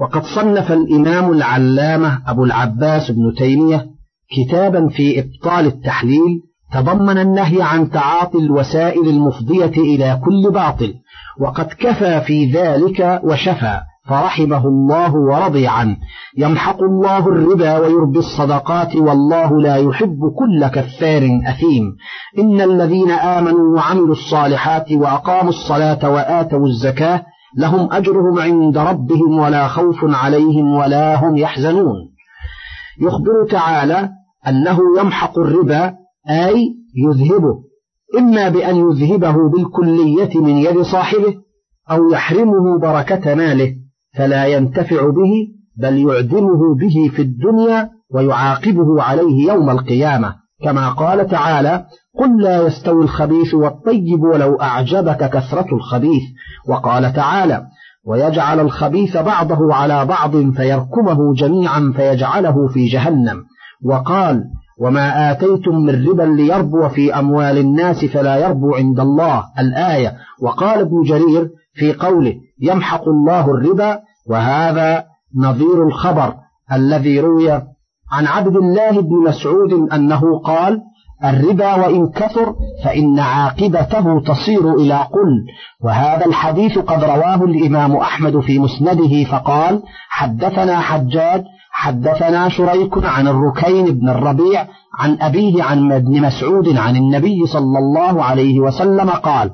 وقد صنف الإمام العلامة أبو العباس بن تيمية كتابا في إبطال التحليل تضمن النهي عن تعاطي الوسائل المفضية إلى كل باطل وقد كفى في ذلك وشفى فرحمه الله ورضي عنه. يمحق الله الربا ويربي الصدقات والله لا يحب كل كفار أثيم. إن الذين آمنوا وعملوا الصالحات وأقاموا الصلاة وآتوا الزكاة لهم أجرهم عند ربهم ولا خوف عليهم ولا هم يحزنون. يخبر تعالى أنه يمحق الربا أي يذهبه. إما بأن يذهبه بالكلية من يد صاحبه أو يحرمه بركة ماله فلا ينتفع به بل يعدمه به في الدنيا ويعاقبه عليه يوم القيامة. كما قال تعالى قل لا يستوي الخبيث والطيب ولو أعجبك كثرة الخبيث. وقال تعالى ويجعل الخبيث بعضه على بعض فيركمه جميعا فيجعله في جهنم. وقال وما آتيتم من ربا ليربو في أموال الناس فلا يربو عند الله. الآية. وقال ابن جرير في قوله يمحق الله الربا وهذا نظير الخبر الذي روي عن عبد الله بن مسعود أنه قال الربا وإن كثر فإن عاقبته تصير إلى قل. وهذا الحديث قد رواه الإمام أحمد في مسنده فقال حدثنا حجاج حدثنا شريك عن الركين بن الربيع عن أبيه عن ابن مسعود عن النبي صلى الله عليه وسلم قال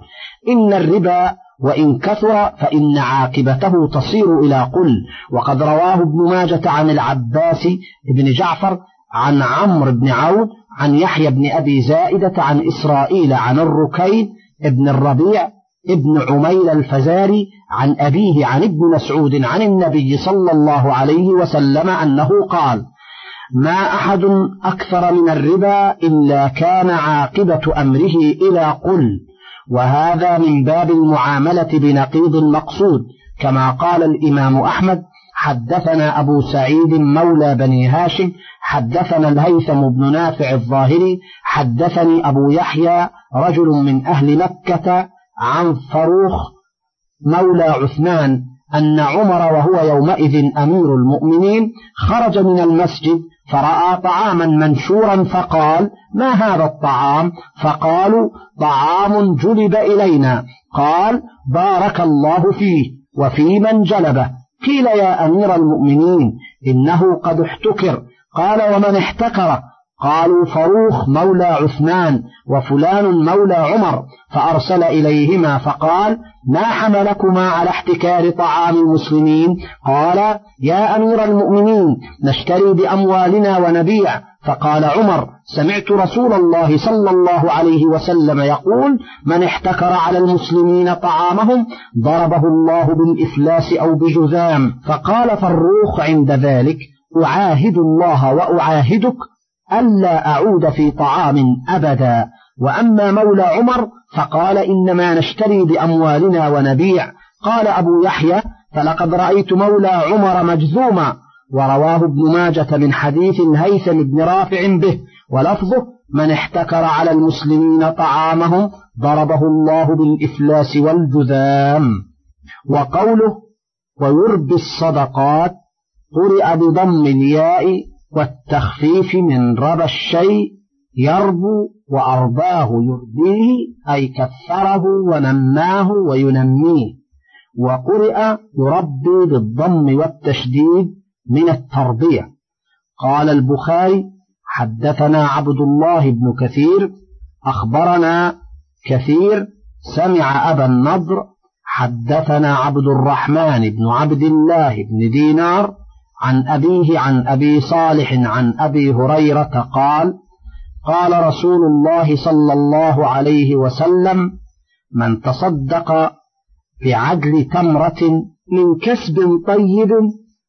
إن الربا وإن كثر فإن عاقبته تصير إلى قل. وقد رواه ابن ماجة عن العباس بن جعفر عن عمرو بن عون عن يحيى بن أبي زائدة عن إسرائيل عن الركين ابن الربيع ابن عميل الفزاري عن أبيه عن ابن مسعود عن النبي صلى الله عليه وسلم أنه قال ما أحد أكثر من الربا إلا كان عاقبة أمره إلى قل. وهذا من باب المعاملة بنقيض المقصود كما قال الإمام أحمد حدثنا أبو سعيد مولى بني هاشم حدثنا الهيثم بن نافع الظاهري حدثني أبو يحيى رجل من أهل مكة عن فروخ مولى عثمان أن عمر وهو يومئذ أمير المؤمنين خرج من المسجد فرأى طعاما منشورا فقال ما هذا الطعام? فقالوا طعام جلب إلينا. قال بارك الله فيه وفي من جلبه. قيل يا أمير المؤمنين إنه قد احتكر. قال ومن احتكر؟ قالوا فروخ مولى عثمان وفلان مولى عمر فأرسل إليهما فقال ما حملكما على احتكار طعام المسلمين؟ قال يا أمير المؤمنين نشتري بأموالنا ونبيع. فقال عمر سمعت رسول الله صلى الله عليه وسلم يقول من احتكر على المسلمين طعامهم ضربه الله بالإفلاس أو بجذام فقال فروخ عند ذلك أعاهد الله وأعاهدك ألا أعود في طعام أبدا. وأما مولى عمر فقال إنما نشتري بأموالنا ونبيع. قال أبو يحيى فلقد رأيت مولى عمر مجذوما ورواه ابن ماجة من حديث الهيثم بن رافع به. ولفظه من احتكر على المسلمين طعامهم ضربه الله بالإفلاس والجذام. وقوله ويربي الصدقات قرئ بضم الياء والتخفيف من ربى الشيء يربو وأرباه يربيه أي كثره ونماه وينميه. وقرئ يربي بالضم والتشديد من التربية قال البخاري حدثنا عبد الله بن كثير أخبرنا كثير سمع أبا النضر حدثنا عبد الرحمن بن عبد الله بن دينار عن أبيه عن أبي صالح عن أبي هريرة قال قال رسول الله صلى الله عليه وسلم من تصدق بعدل تمرة من كسب طيب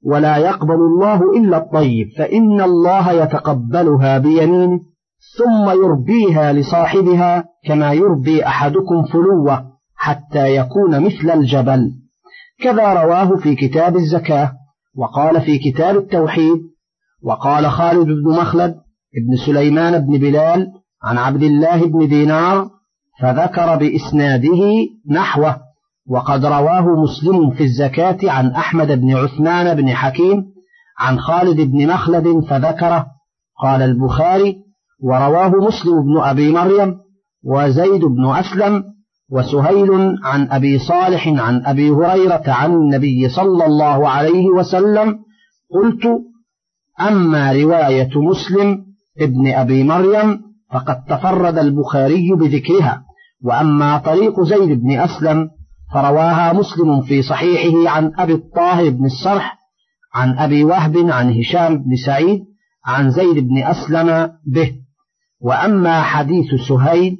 ولا يقبل الله إلا الطيب فإن الله يتقبلها بيمينه ثم يربيها لصاحبها كما يربي أحدكم فلوة حتى يكون مثل الجبل. كذا رواه في كتاب الزكاة. وقال في كتاب التوحيد وقال خالد بن مخلد ابن سليمان بن بلال عن عبد الله بن دينار فذكر بإسناده نحوه وقد رواه مسلم في الزكاة عن أحمد بن عثمان بن حكيم عن خالد بن مخلد فذكره قال البخاري ورواه مسلم بن أبي مريم وزيد بن أسلم وسهيل عن أبي صالح عن أبي هريرة عن النبي صلى الله عليه وسلم قلت أما رواية مسلم ابن أبي مريم فقد تفرد البخاري بذكرها وأما طريق زيد بن أسلم فرواها مسلم في صحيحه عن أبي الطاهر بن الصرح عن أبي وهب عن هشام بن سعيد عن زيد بن أسلم به. وأما حديث سهيل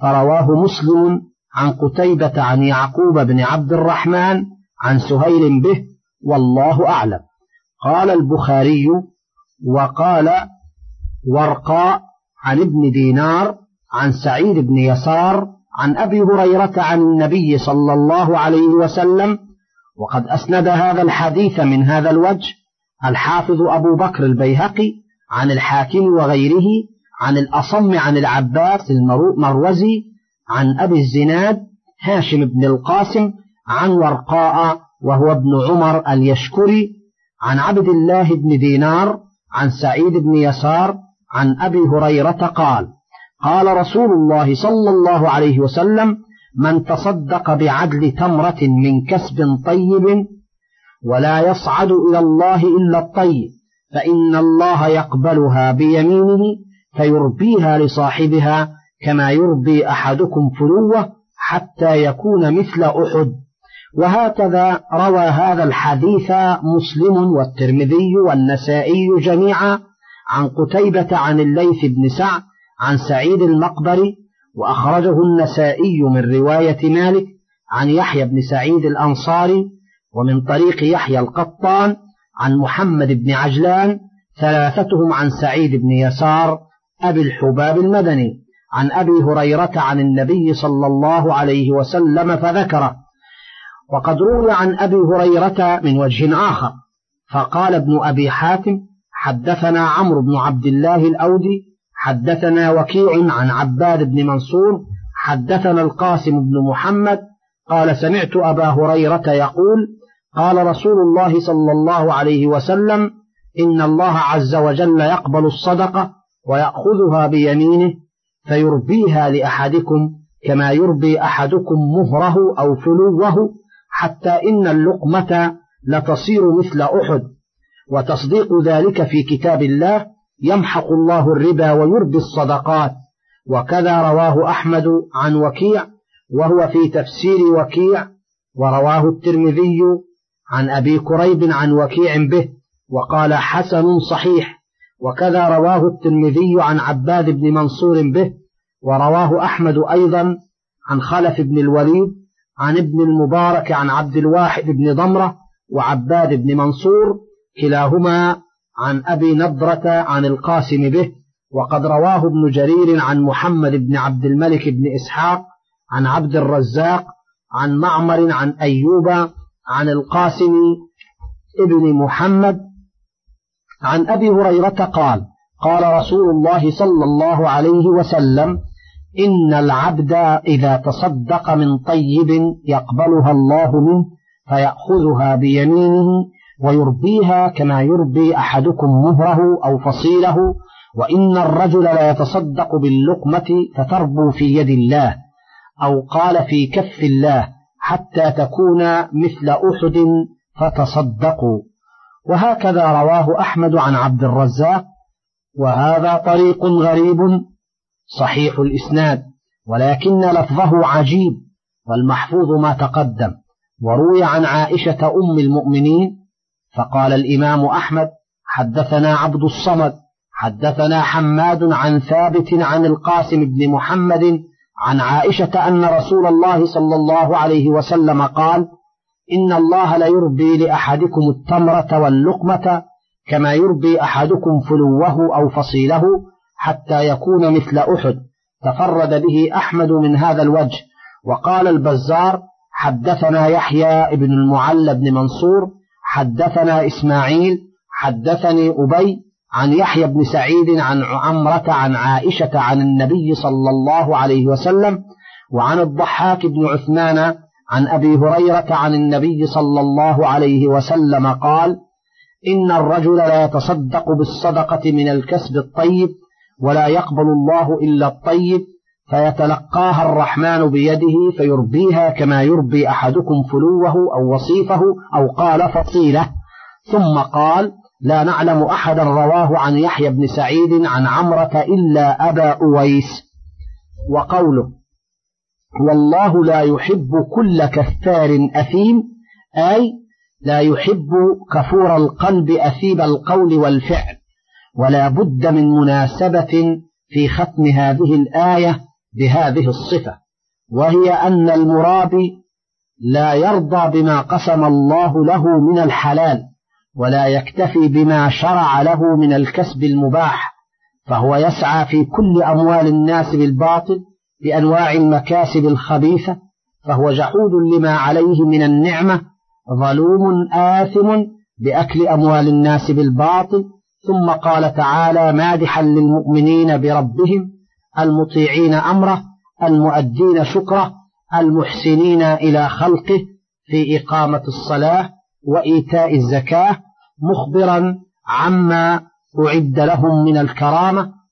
فرواه مسلم عن قتيبة عن يعقوب بن عبد الرحمن عن سهيل به والله أعلم. قال البخاري وقال ورقاء عن ابن دينار عن سعيد بن يسار عن أبي هريرة عن النبي صلى الله عليه وسلم وقد أسند هذا الحديث من هذا الوجه الحافظ أبو بكر البيهقي عن الحاكم وغيره عن الأصم عن العباس المروزي عن أبي الزناد هاشم بن القاسم عن ورقاء وهو ابن عمر اليشكري عن عبد الله بن دينار عن سعيد بن يسار عن أبي هريرة قال قال رسول الله صلى الله عليه وسلم من تصدق بعدل تمرة من كسب طيب ولا يصعد إلى الله إلا الطيب فإن الله يقبلها بيمينه فيربيها لصاحبها كما يربي أحدكم فلوه حتى يكون مثل أحد. وهكذا روى هذا الحديث مسلم والترمذي والنسائي جميعا عن قتيبة عن الليث بن سعد عن سعيد المقبري وأخرجه النسائي من رواية مالك عن يحيى بن سعيد الأنصاري ومن طريق يحيى القطان عن محمد بن عجلان ثلاثتهم عن سعيد بن يسار أبي الحباب المدني. عن أبي هريرة عن النبي صلى الله عليه وسلم فذكره وقد روي عن أبي هريرة من وجه آخر فقال ابن أبي حاتم حدثنا عمرو بن عبد الله الأودي حدثنا وكيع عن عباد بن منصور حدثنا القاسم بن محمد قال سمعت أبا هريرة يقول قال رسول الله صلى الله عليه وسلم إن الله عز وجل يقبل الصدقة ويأخذها بيمينه فيربيها لأحدكم كما يربي أحدكم مهره أو فلوه حتى إن اللقمة لتصير مثل أحد. وتصديق ذلك في كتاب الله يمحق الله الربا ويربي الصدقات. وكذا رواه أحمد عن وكيع وهو في تفسير وكيع ورواه الترمذي عن أبي كريب عن وكيع به وقال حسن صحيح. وكذا رواه الترمذي عن عباد بن منصور به ورواه أحمد أيضا عن خلف بن الوليد عن ابن المبارك عن عبد الواحد بن ضمرة وعباد بن منصور كلاهما عن أبي نضرة عن القاسم به وقد رواه ابن جرير عن محمد بن عبد الملك بن إسحاق عن عبد الرزاق عن معمر عن أيوب عن القاسم ابن محمد عن أبي هريرة قال قال رسول الله صلى الله عليه وسلم إن العبد إذا تصدق من طيب يقبلها الله منه فيأخذها بيمينه ويربيها كما يربي أحدكم مهره أو فصيله وإن الرجل لا يتصدق باللقمة فتربو في يد الله أو قال في كف الله حتى تكون مثل أحد فتصدقوا. وهكذا رواه أحمد عن عبد الرزاق وهذا طريق غريب صحيح الإسناد ولكن لفظه عجيب والمحفوظ ما تقدم وروي عن عائشة أم المؤمنين فقال الإمام أحمد حدثنا عبد الصمد حدثنا حماد عن ثابت عن القاسم بن محمد عن عائشة أن رسول الله صلى الله عليه وسلم قال إن الله ليربي لأحدكم التمرة واللقمة كما يربي أحدكم فلوه أو فصيله حتى يكون مثل أحد. تفرد به أحمد من هذا الوجه. وقال البزار حدثنا يحيى بن المعلى بن منصور حدثنا إسماعيل حدثني أبي عن يحيى بن سعيد عن عمرة عن عائشة عن النبي صلى الله عليه وسلم وعن الضحاك بن عثمان عن أبي هريرة عن النبي صلى الله عليه وسلم قال إن الرجل لا يتصدق بالصدقة من الكسب الطيب ولا يقبل الله إلا الطيب فيتلقاها الرحمن بيده فيربيها كما يربي أحدكم فلوه أو وصيفه أو قال فصيلة. ثم قال لا نعلم أحدا رواه عن يحيى بن سعيد عن عمرة إلا أبا أويس. وقوله والله لا يحب كل كفار أثيم أي لا يحب كفور القلب أثيب القول والفعل ولا بد من مناسبة في ختم هذه الآية بهذه الصفة وهي أن المرابي لا يرضى بما قسم الله له من الحلال ولا يكتفي بما شرع له من الكسب المباح فهو يسعى في كل أموال الناس بالباطل بأنواع المكاسب الخبيثة فهو جحود لما عليه من النعمة ظلوم آثم بأكل أموال الناس بالباطل ثم قال تعالى مادحا للمؤمنين بربهم المطيعين أمره المؤدين شكره المحسنين إلى خلقه في إقامة الصلاة وإيتاء الزكاة مخبرا عما أعد لهم من الكرامة.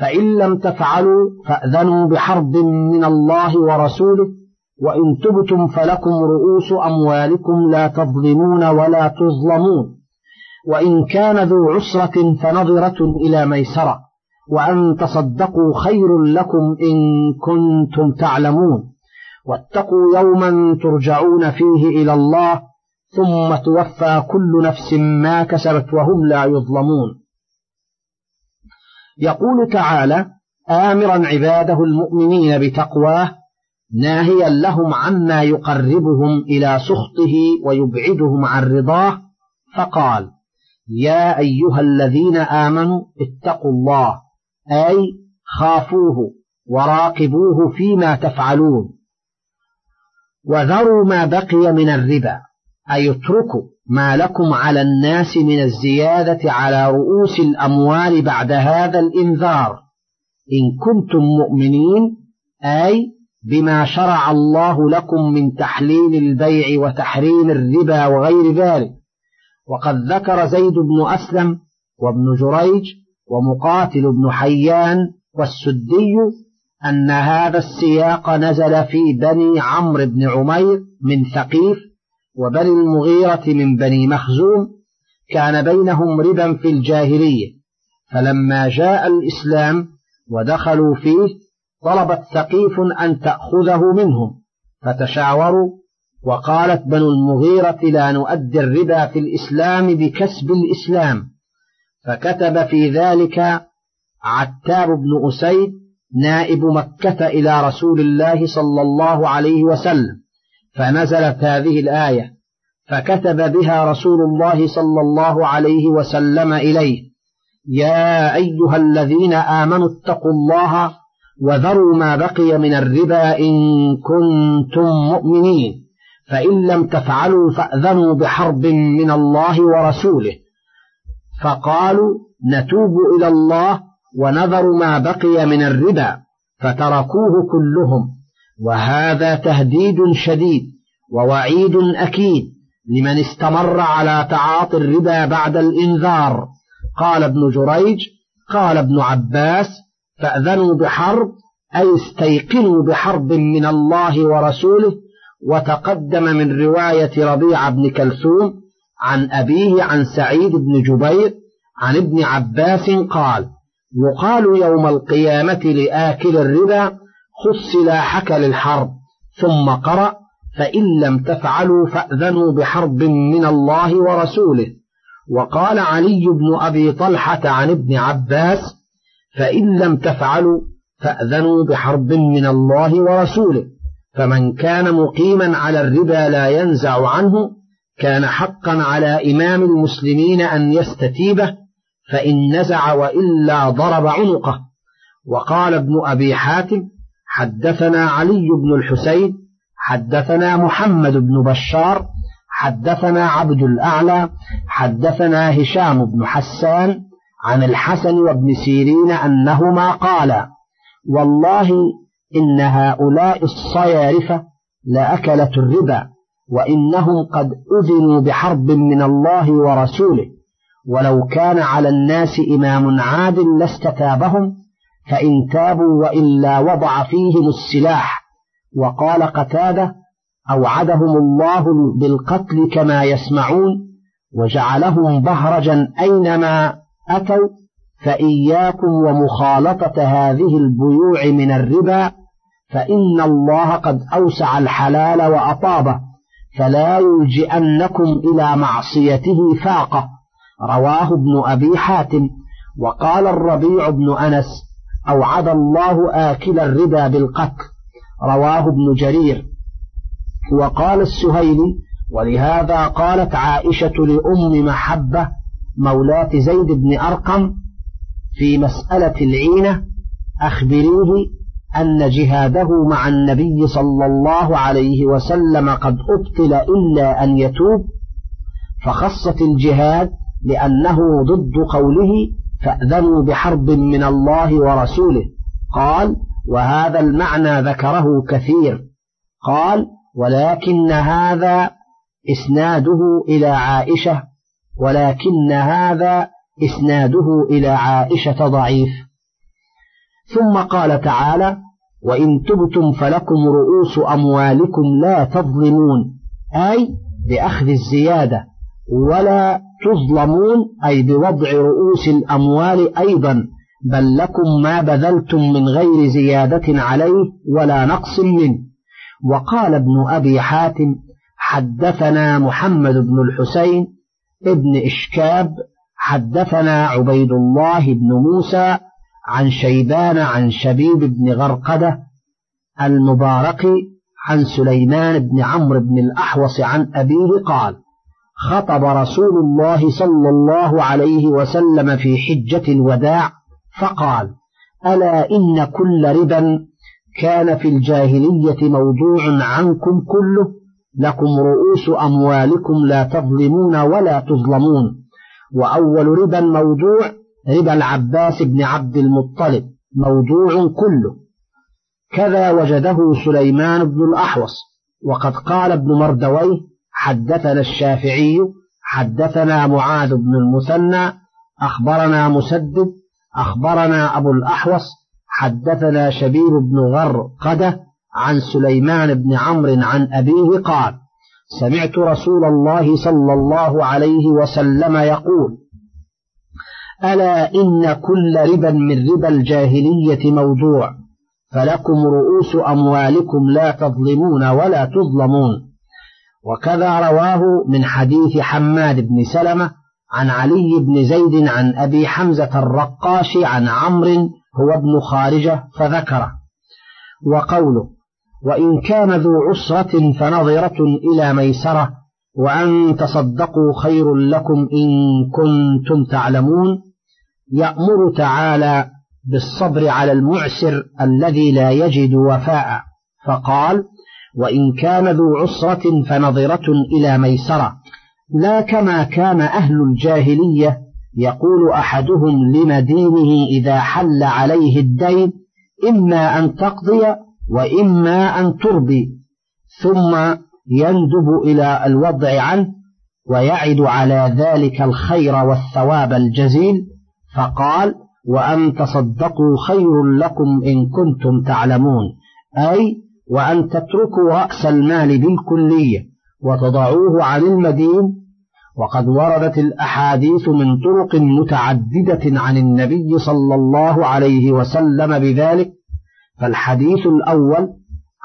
فإن لم تفعلوا فأذنوا بحرب من الله ورسوله وإن تبتم فلكم رؤوس أموالكم لا تظلمون ولا تظلمون. وإن كان ذو عسرة فنظرة إلى ميسرة. وأن تصدقوا خير لكم إن كنتم تعلمون. واتقوا يوما ترجعون فيه إلى الله ثم توفى كل نفس ما كسبت وهم لا يظلمون. يقول تعالى آمرا عباده المؤمنين بتقواه ناهيا لهم عما يقربهم إلى سخطه ويبعدهم عن رضاه فقال يا أيها الذين آمنوا اتقوا الله أي خافوه وراقبوه فيما تفعلون وذروا ما بقي من الربا أي اتركوا ما لكم على الناس من الزيادة على رؤوس الأموال بعد هذا الإنذار. إن كنتم مؤمنين أي بما شرع الله لكم من تحليل البيع وتحريم الربا وغير ذلك. وقد ذكر زيد بن أسلم وابن جريج ومقاتل بن حيان والسدي أن هذا السياق نزل في بني عمرو بن عمير من ثقيف وبني المغيرة من بني مخزوم كان بينهم ربا في الجاهلية فلما جاء الإسلام ودخلوا فيه طلبت ثقيف أن تأخذه منهم فتشاوروا وقالت بنو المغيرة لا نؤدي الربا في الإسلام بكسب الإسلام فكتب في ذلك عتاب بن أسيد نائب مكة إلى رسول الله صلى الله عليه وسلم. فنزلت هذه الآية فكتب بها رسول الله صلى الله عليه وسلم إليه يا أيها الذين آمنوا اتقوا الله وذروا ما بقي من الربا إن كنتم مؤمنين فإن لم تفعلوا فأذنوا بحرب من الله ورسوله. فقالوا نتوب إلى الله ونذر ما بقي من الربا فتركوه كلهم. وهذا تهديد شديد ووعيد أكيد لمن استمر على تعاطي الربا بعد الإنذار. قال ابن جريج قال ابن عباس فأذنوا بحرب أي استيقنوا بحرب من الله ورسوله وتقدم من رواية ربيع بن كلثوم عن أبيه عن سعيد بن جبير عن ابن عباس قال يقال يوم القيامة لآكل الربا خذ سلاحك للحرب ثم قرأ فإن لم تفعلوا فأذنوا بحرب من الله ورسوله. وقال علي بن أبي طلحة عن ابن عباس فإن لم تفعلوا فأذنوا بحرب من الله ورسوله. فمن كان مقيما على الربا لا ينزع عنه كان حقا على إمام المسلمين أن يستتيبه فإن نزع وإلا ضرب عنقه. وقال ابن أبي حاتم حدثنا علي بن الحسين حدثنا محمد بن بشار حدثنا عبد الأعلى حدثنا هشام بن حسان عن الحسن وابن سيرين أنهما قالا والله إن هؤلاء الصيارفة لأكلة الربا وإنهم قد أذنوا بحرب من الله ورسوله ولو كان على الناس إمام عادل لاستتابهم فإن تابوا وإلا وضع فيهم السلاح وقال قتادة أوعدهم الله بالقتل كما يسمعون وجعلهم بهرجا أينما أتوا فإياكم ومخالطة هذه البيوع من الربا فإن الله قد أوسع الحلال وأطابه فلا يلجئنكم إلى معصيته فاقة. رواه ابن أبي حاتم. وقال الربيع بن أنس أوعد الله آكل الربا بالقتل. رواه ابن جرير. وقال السهيلي ولهذا قالت عائشة لأم محبة مولاة زيد بن أرقم في مسألة العينة أخبريه أن جهاده مع النبي صلى الله عليه وسلم قد أبطل إلا أن يتوب فخصت الجهاد لأنه ضد قوله فأذنوا بحرب من الله ورسوله. قال وهذا المعنى ذكره كثير. قال ولكن هذا إسناده إلى عائشة ولكن هذا إسناده إلى عائشة ضعيف. ثم قال تعالى وإن تبتم فلكم رؤوس أموالكم لا تظلمون أي بأخذ الزيادة ولا تظلمون أي بوضع رؤوس الأموال أيضا بل لكم ما بذلتم من غير زيادة عليه ولا نقص منه. وقال ابن أبي حاتم حدثنا محمد بن الحسين ابن إشكاب حدثنا عبيد الله بن موسى عن شيبان عن شبيب بن غرقدة المباركي عن سليمان بن عمرو بن الأحوص عن أبيه قال خطب رسول الله صلى الله عليه وسلم في حجة الوداع فقال ألا إن كل ربا كان في الجاهلية موضوع عنكم كله لكم رؤوس أموالكم لا تظلمون ولا تظلمون وأول ربا موضوع ربا العباس بن عبد المطلب موضوع كله. كذا وجده سليمان بن الأحوص وقد قال ابن مردويه حدثنا الشافعي حدثنا معاذ بن المثنى أخبرنا مسدد أخبرنا أبو الأحوص حدثنا شبير بن غرقدة عن سليمان بن عمرو عن أبيه قال سمعت رسول الله صلى الله عليه وسلم يقول ألا إن كل ربا من ربا الجاهلية موضوع فلكم رؤوس أموالكم لا تظلمون ولا تظلمون. وكذا رواه من حديث حماد بن سلمة عن علي بن زيد عن أبي حمزة الرقاش عن عمرو هو ابن خارجة فذكره. وقوله وإن كان ذو عسرة فنظرة إلى ميسرة وأن تصدقوا خير لكم إن كنتم تعلمون يأمر تعالى بالصبر على المعسر الذي لا يجد وفاء. فقال وإن كان ذو عسرة فنظرة إلى ميسرة. لا كما كان أهل الجاهلية يقول أحدهم لمدينه إذا حل عليه الدين إما أن تقضي وإما أن تربي ثم يندب إلى الوضع عنه ويعد على ذلك الخير والثواب الجزيل فقال وأن تصدقوا خير لكم إن كنتم تعلمون. أي وأن تتركوا رأس المال بالكلية وتضعوه عن المدين وقد وردت الأحاديث من طرق متعددة عن النبي صلى الله عليه وسلم بذلك فالحديث الأول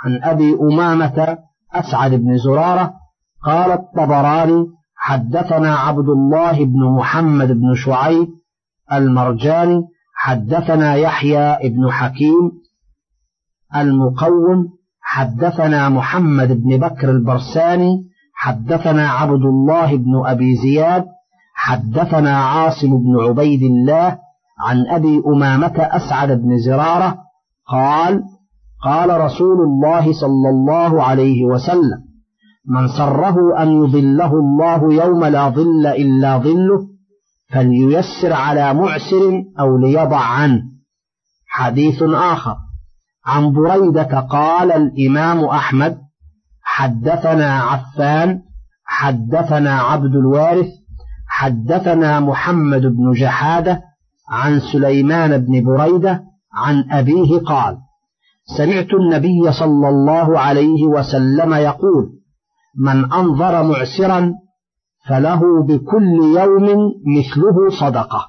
عن أبي أمامة أسعد بن زرارة قال الطبراني حدثنا عبد الله بن محمد بن شعيب المرجاني حدثنا يحيى بن حكيم المقوم حدثنا محمد بن بكر البرساني حدثنا عبد الله بن أبي زياد حدثنا عاصم بن عبيد الله عن أبي أمامة أسعد بن زرارة قال قال رسول الله صلى الله عليه وسلم من سره أن يظله الله يوم لا ظل إلا ظله فلييسر على معسر أو ليضع عنه. حديث آخر. عن بريدة قال الإمام أحمد حدثنا عفان حدثنا عبد الوارث حدثنا محمد بن جحادة عن سليمان بن بريدة عن أبيه قال سمعت النبي صلى الله عليه وسلم يقول من أنظر معسرا فله بكل يوم مثله صدقة.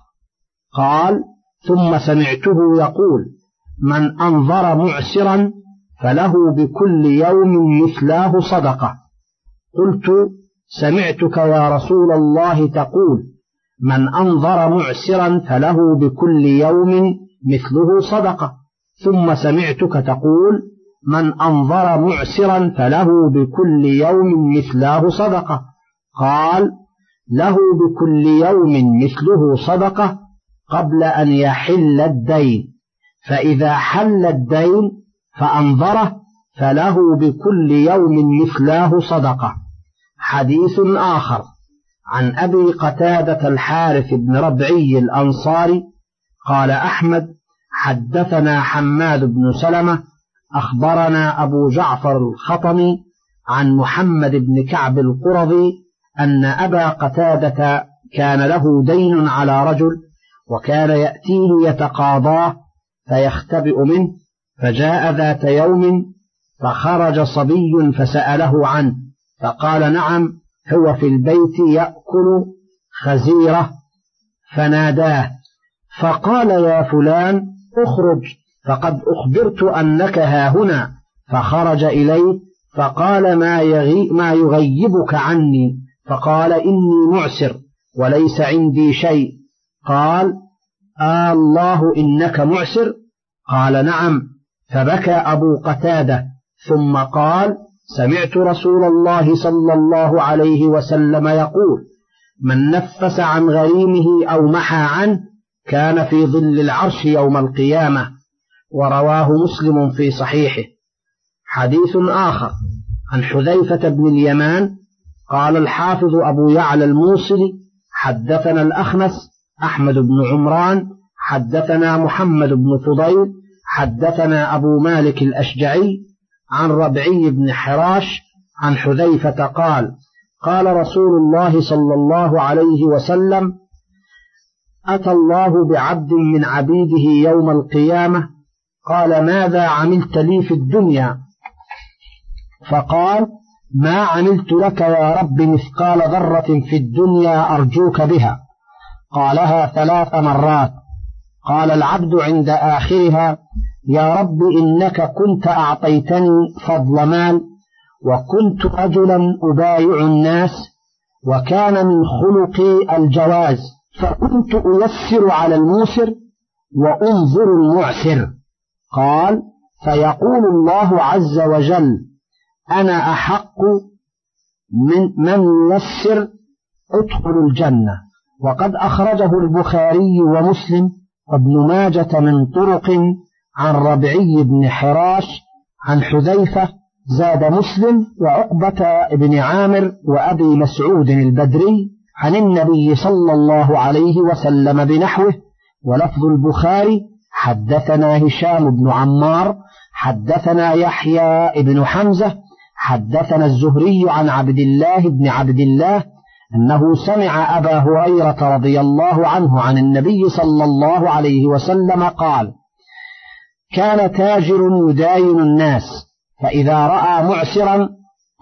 قال ثم سمعته يقول من أنظر معسرا فله بكل يوم مثلاه صدقة. قلت سمعتك يا رسول الله تقول من أنظر معسرا فله بكل يوم مثله صدقة. ثم سمعتك تقول من أنظر معسرا فله بكل يوم مثلاه صدقة. قال له بكل يوم مثله صدقة قبل أن يحل الدين. فإذا حل الدين فأنظره فله بكل يوم مثلاه صدقة. حديث آخر عن أبي قتادة الحارث بن ربعي الأنصاري قال أحمد حدثنا حماد بن سلمة أخبرنا أبو جعفر الخطمي عن محمد بن كعب القرظي أن أبا قتادة كان له دين على رجل وكان يأتيه يتقاضاه فيختبئ منه فجاء ذات يوم فخرج صبي فسأله عنه فقال نعم هو في البيت يأكل خزيرة فناداه فقال يا فلان اخرج فقد أخبرت أنك ها هنا فخرج إليه فقال ما, يغي ما يغيبك عني؟ فقال إني معسر وليس عندي شيء. قال آه الله إنك معسر؟ قال نعم. فبكى أبو قتادة. ثم قال سمعت رسول الله صلى الله عليه وسلم يقول من نفس عن غريمه أو محى عنه كان في ظل العرش يوم القيامة. ورواه مسلم في صحيحه. حديث آخر. عن حذيفة بن اليمان قال الحافظ أبو يعلى الموصلي حدثنا الأخنس أحمد بن عمران حدثنا محمد بن فضيل حدثنا أبو مالك الأشجعي عن ربعي بن حراش عن حذيفة قال قال رسول الله صلى الله عليه وسلم أتى الله بعبد من عبيده يوم القيامة قال ماذا عملت لي في الدنيا؟ فقال ما عملت لك يا رب مثقال ذرة في الدنيا أرجوك بها. قالها ثلاث مرات. قال العبد عند آخرها يا رب إنك كنت أعطيتني فضل مال وكنت رجلا أبايع الناس وكان من خلقي الجواز فكنت أيسر على الموسر وأنظر المعسر. قال فيقول الله عز وجل أنا أحق من من يسر أدخل الجنة. وقد أخرجه البخاري ومسلم وابن ماجة من طرق عن ربعي بن حراش عن حذيفة زاد مسلم وعقبة بن عامر وأبي مسعود البدري عن النبي صلى الله عليه وسلم بنحوه ولفظ البخاري حدثنا هشام بن عمار حدثنا يحيى بن حمزة حدثنا الزهري عن عبد الله بن عبد الله أنه سمع أبا هريرة رضي الله عنه عن النبي صلى الله عليه وسلم قال كان تاجر يداين الناس فإذا رأى معسرا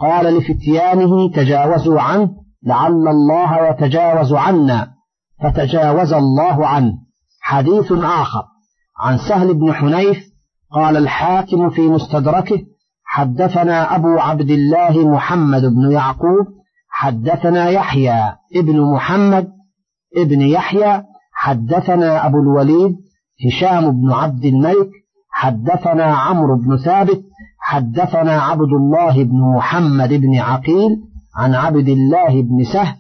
قال لفتيانه تجاوزوا عنه لعل الله يتجاوز عنا فتجاوز الله عنه. حديث آخر عن سهل بن حنيف قال الحاكم في مستدركه حدثنا أبو عبد الله محمد بن يعقوب حدثنا يحيى ابن محمد ابن يحيى حدثنا أبو الوليد هشام بن عبد الملك حدثنا عمرو بن ثابت حدثنا عبد الله بن محمد بن عقيل عن عبد الله بن سهل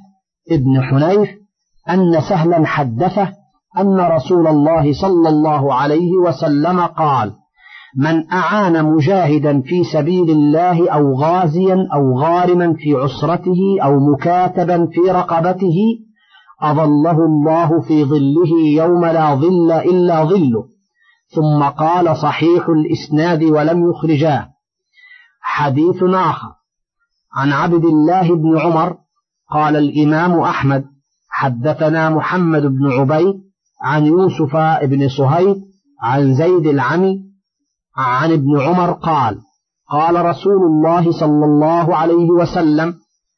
بن حنيف أن سهلا حدثه أن رسول الله صلى الله عليه وسلم قال من أعان مجاهدا في سبيل الله أو غازيا أو غارما في عسرته أو مكاتبا في رقبته أظله الله في ظله يوم لا ظل إلا ظله. ثم قال صحيح الإسناد ولم يخرجاه. حديث آخر. عن عبد الله بن عمر قال الإمام أحمد حدثنا محمد بن عبيد عن يوسف بن صهيب عن زيد العمي عن ابن عمر قال قال رسول الله صلى الله عليه وسلم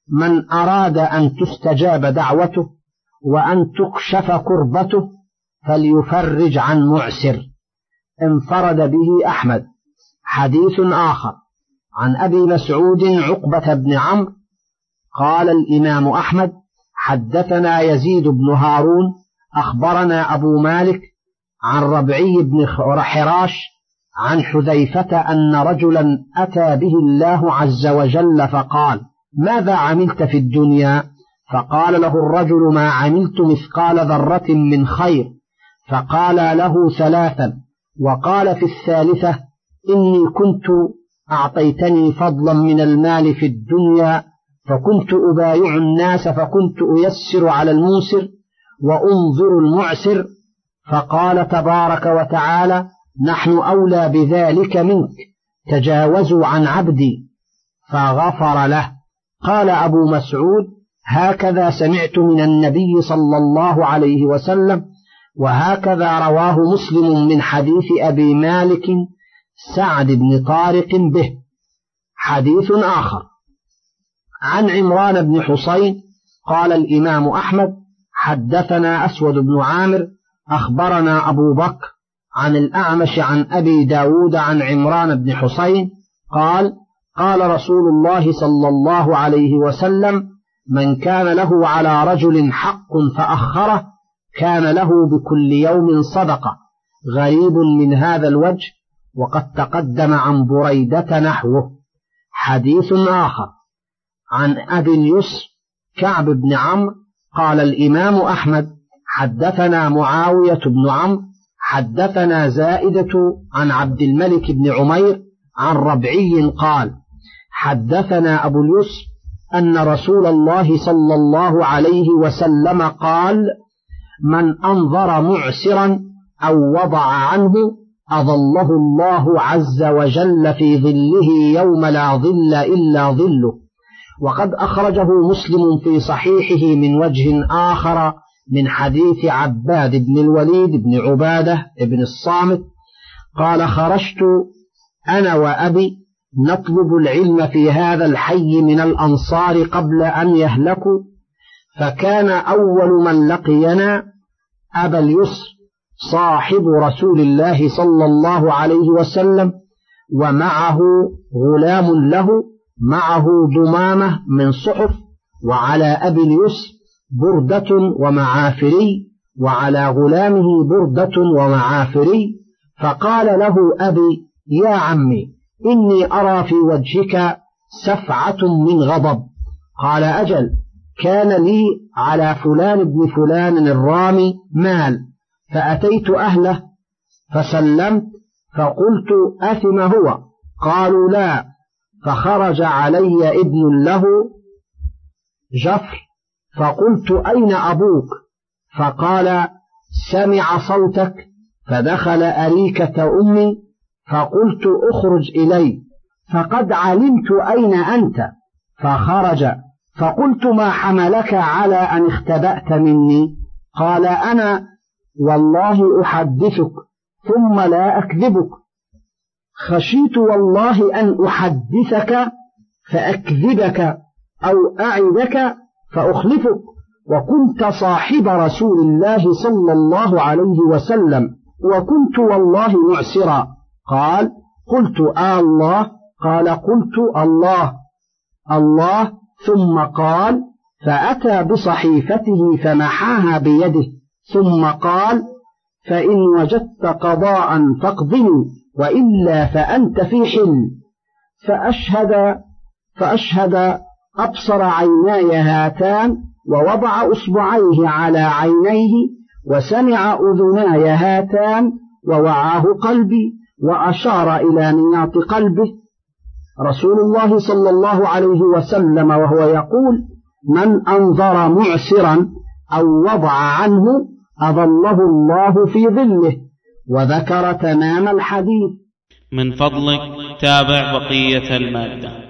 من أراد أن تستجاب دعوته وأن تكشف كربته فليفرج عن معسر. انفرد به أحمد. حديث آخر. عن أبي مسعود عقبة بن عمرو قال الإمام أحمد حدثنا يزيد بن هارون أخبرنا أبو مالك عن ربعي بن حراش عن حذيفة أن رجلا أتى به الله عز وجل فقال ماذا عملت في الدنيا؟ فقال له الرجل ما عملت مثقال ذرة من خير. فقال له ثلاثا وقال في الثالثة إني كنت أعطيتني فضلا من المال في الدنيا فكنت أبايع الناس فكنت أيسر على الموسر وأنظر المعسر. فقال تبارك وتعالى نحن أولى بذلك منك. تجاوزوا عن عبدي. فغفر له. قال أبو مسعود هكذا سمعت من النبي صلى الله عليه وسلم وهكذا رواه مسلم من حديث أبي مالك سعد بن طارق به. حديث آخر. عن عمران بن حصين قال الإمام أحمد حدثنا أسود بن عامر أخبرنا أبو بكر عن الأعمش عن أبي داود عن عمران بن حصين قال قال رسول الله صلى الله عليه وسلم من كان له على رجل حق فأخره كان له بكل يوم صدقة غريب من هذا الوجه وقد تقدم عن بريدة نحوه. حديث آخر. عن أبي اليسر كعب بن عمرو قال الإمام أحمد حدثنا معاوية بن عمرو حدثنا زائدة عن عبد الملك بن عمير عن ربعي قال حدثنا أبو اليسر أن رسول الله صلى الله عليه وسلم قال من أنظر معسرا أو وضع عنه أظله الله عز وجل في ظله يوم لا ظل إلا ظله. وقد أخرجه مسلم في صحيحه من وجه آخر من حديث عباد بن الوليد بن عبادة بن الصامت قال خرجت أنا وأبي نطلب العلم في هذا الحي من الأنصار قبل أن يهلكوا فكان أول من لقينا أبا اليسر صاحب رسول الله صلى الله عليه وسلم ومعه غلام له معه ضمامة من صحف وعلى أبي اليسر بردة ومعافري وعلى غلامه بردة ومعافري. فقال له أبي يا عمي إني أرى في وجهك سفعة من غضب. قال أجل كان لي على فلان بن فلان الرامي مال فأتيت أهله فسلمت فقلت أثم هو؟ قالوا لا. فخرج علي ابن له جفر فقلت أين أبوك؟ فقال سمع صوتك فدخل أريكة أمي فقلت اخرج إلي فقد علمت أين أنت فخرج فقلت ما حملك على أن اختبأت مني؟ قال أنا والله أحدثك ثم لا أكذبك. خشيت والله أن أحدثك فأكذبك أو أعدك فأخلفك. وكنت صاحب رسول الله صلى الله عليه وسلم. وكنت والله معسرا. قال قلت آه الله. قال قلت الله. الله. ثم قال فأتى بصحيفته فمحاها بيده. ثم قال فإن وجدت قضاء فاقضني وإلا فأنت في حل فأشهد فأشهد أبصر عيناي هاتان ووضع أصبعيه على عينيه وسمع أذناي هاتان ووعاه قلبي وأشار إلى نياط قلبه. رسول الله صلى الله عليه وسلم وهو يقول من أنظر معسرا أو وضع عنه أظله الله في ظله وذكر تمام الحديث. من فضلك تابع بقية المادة.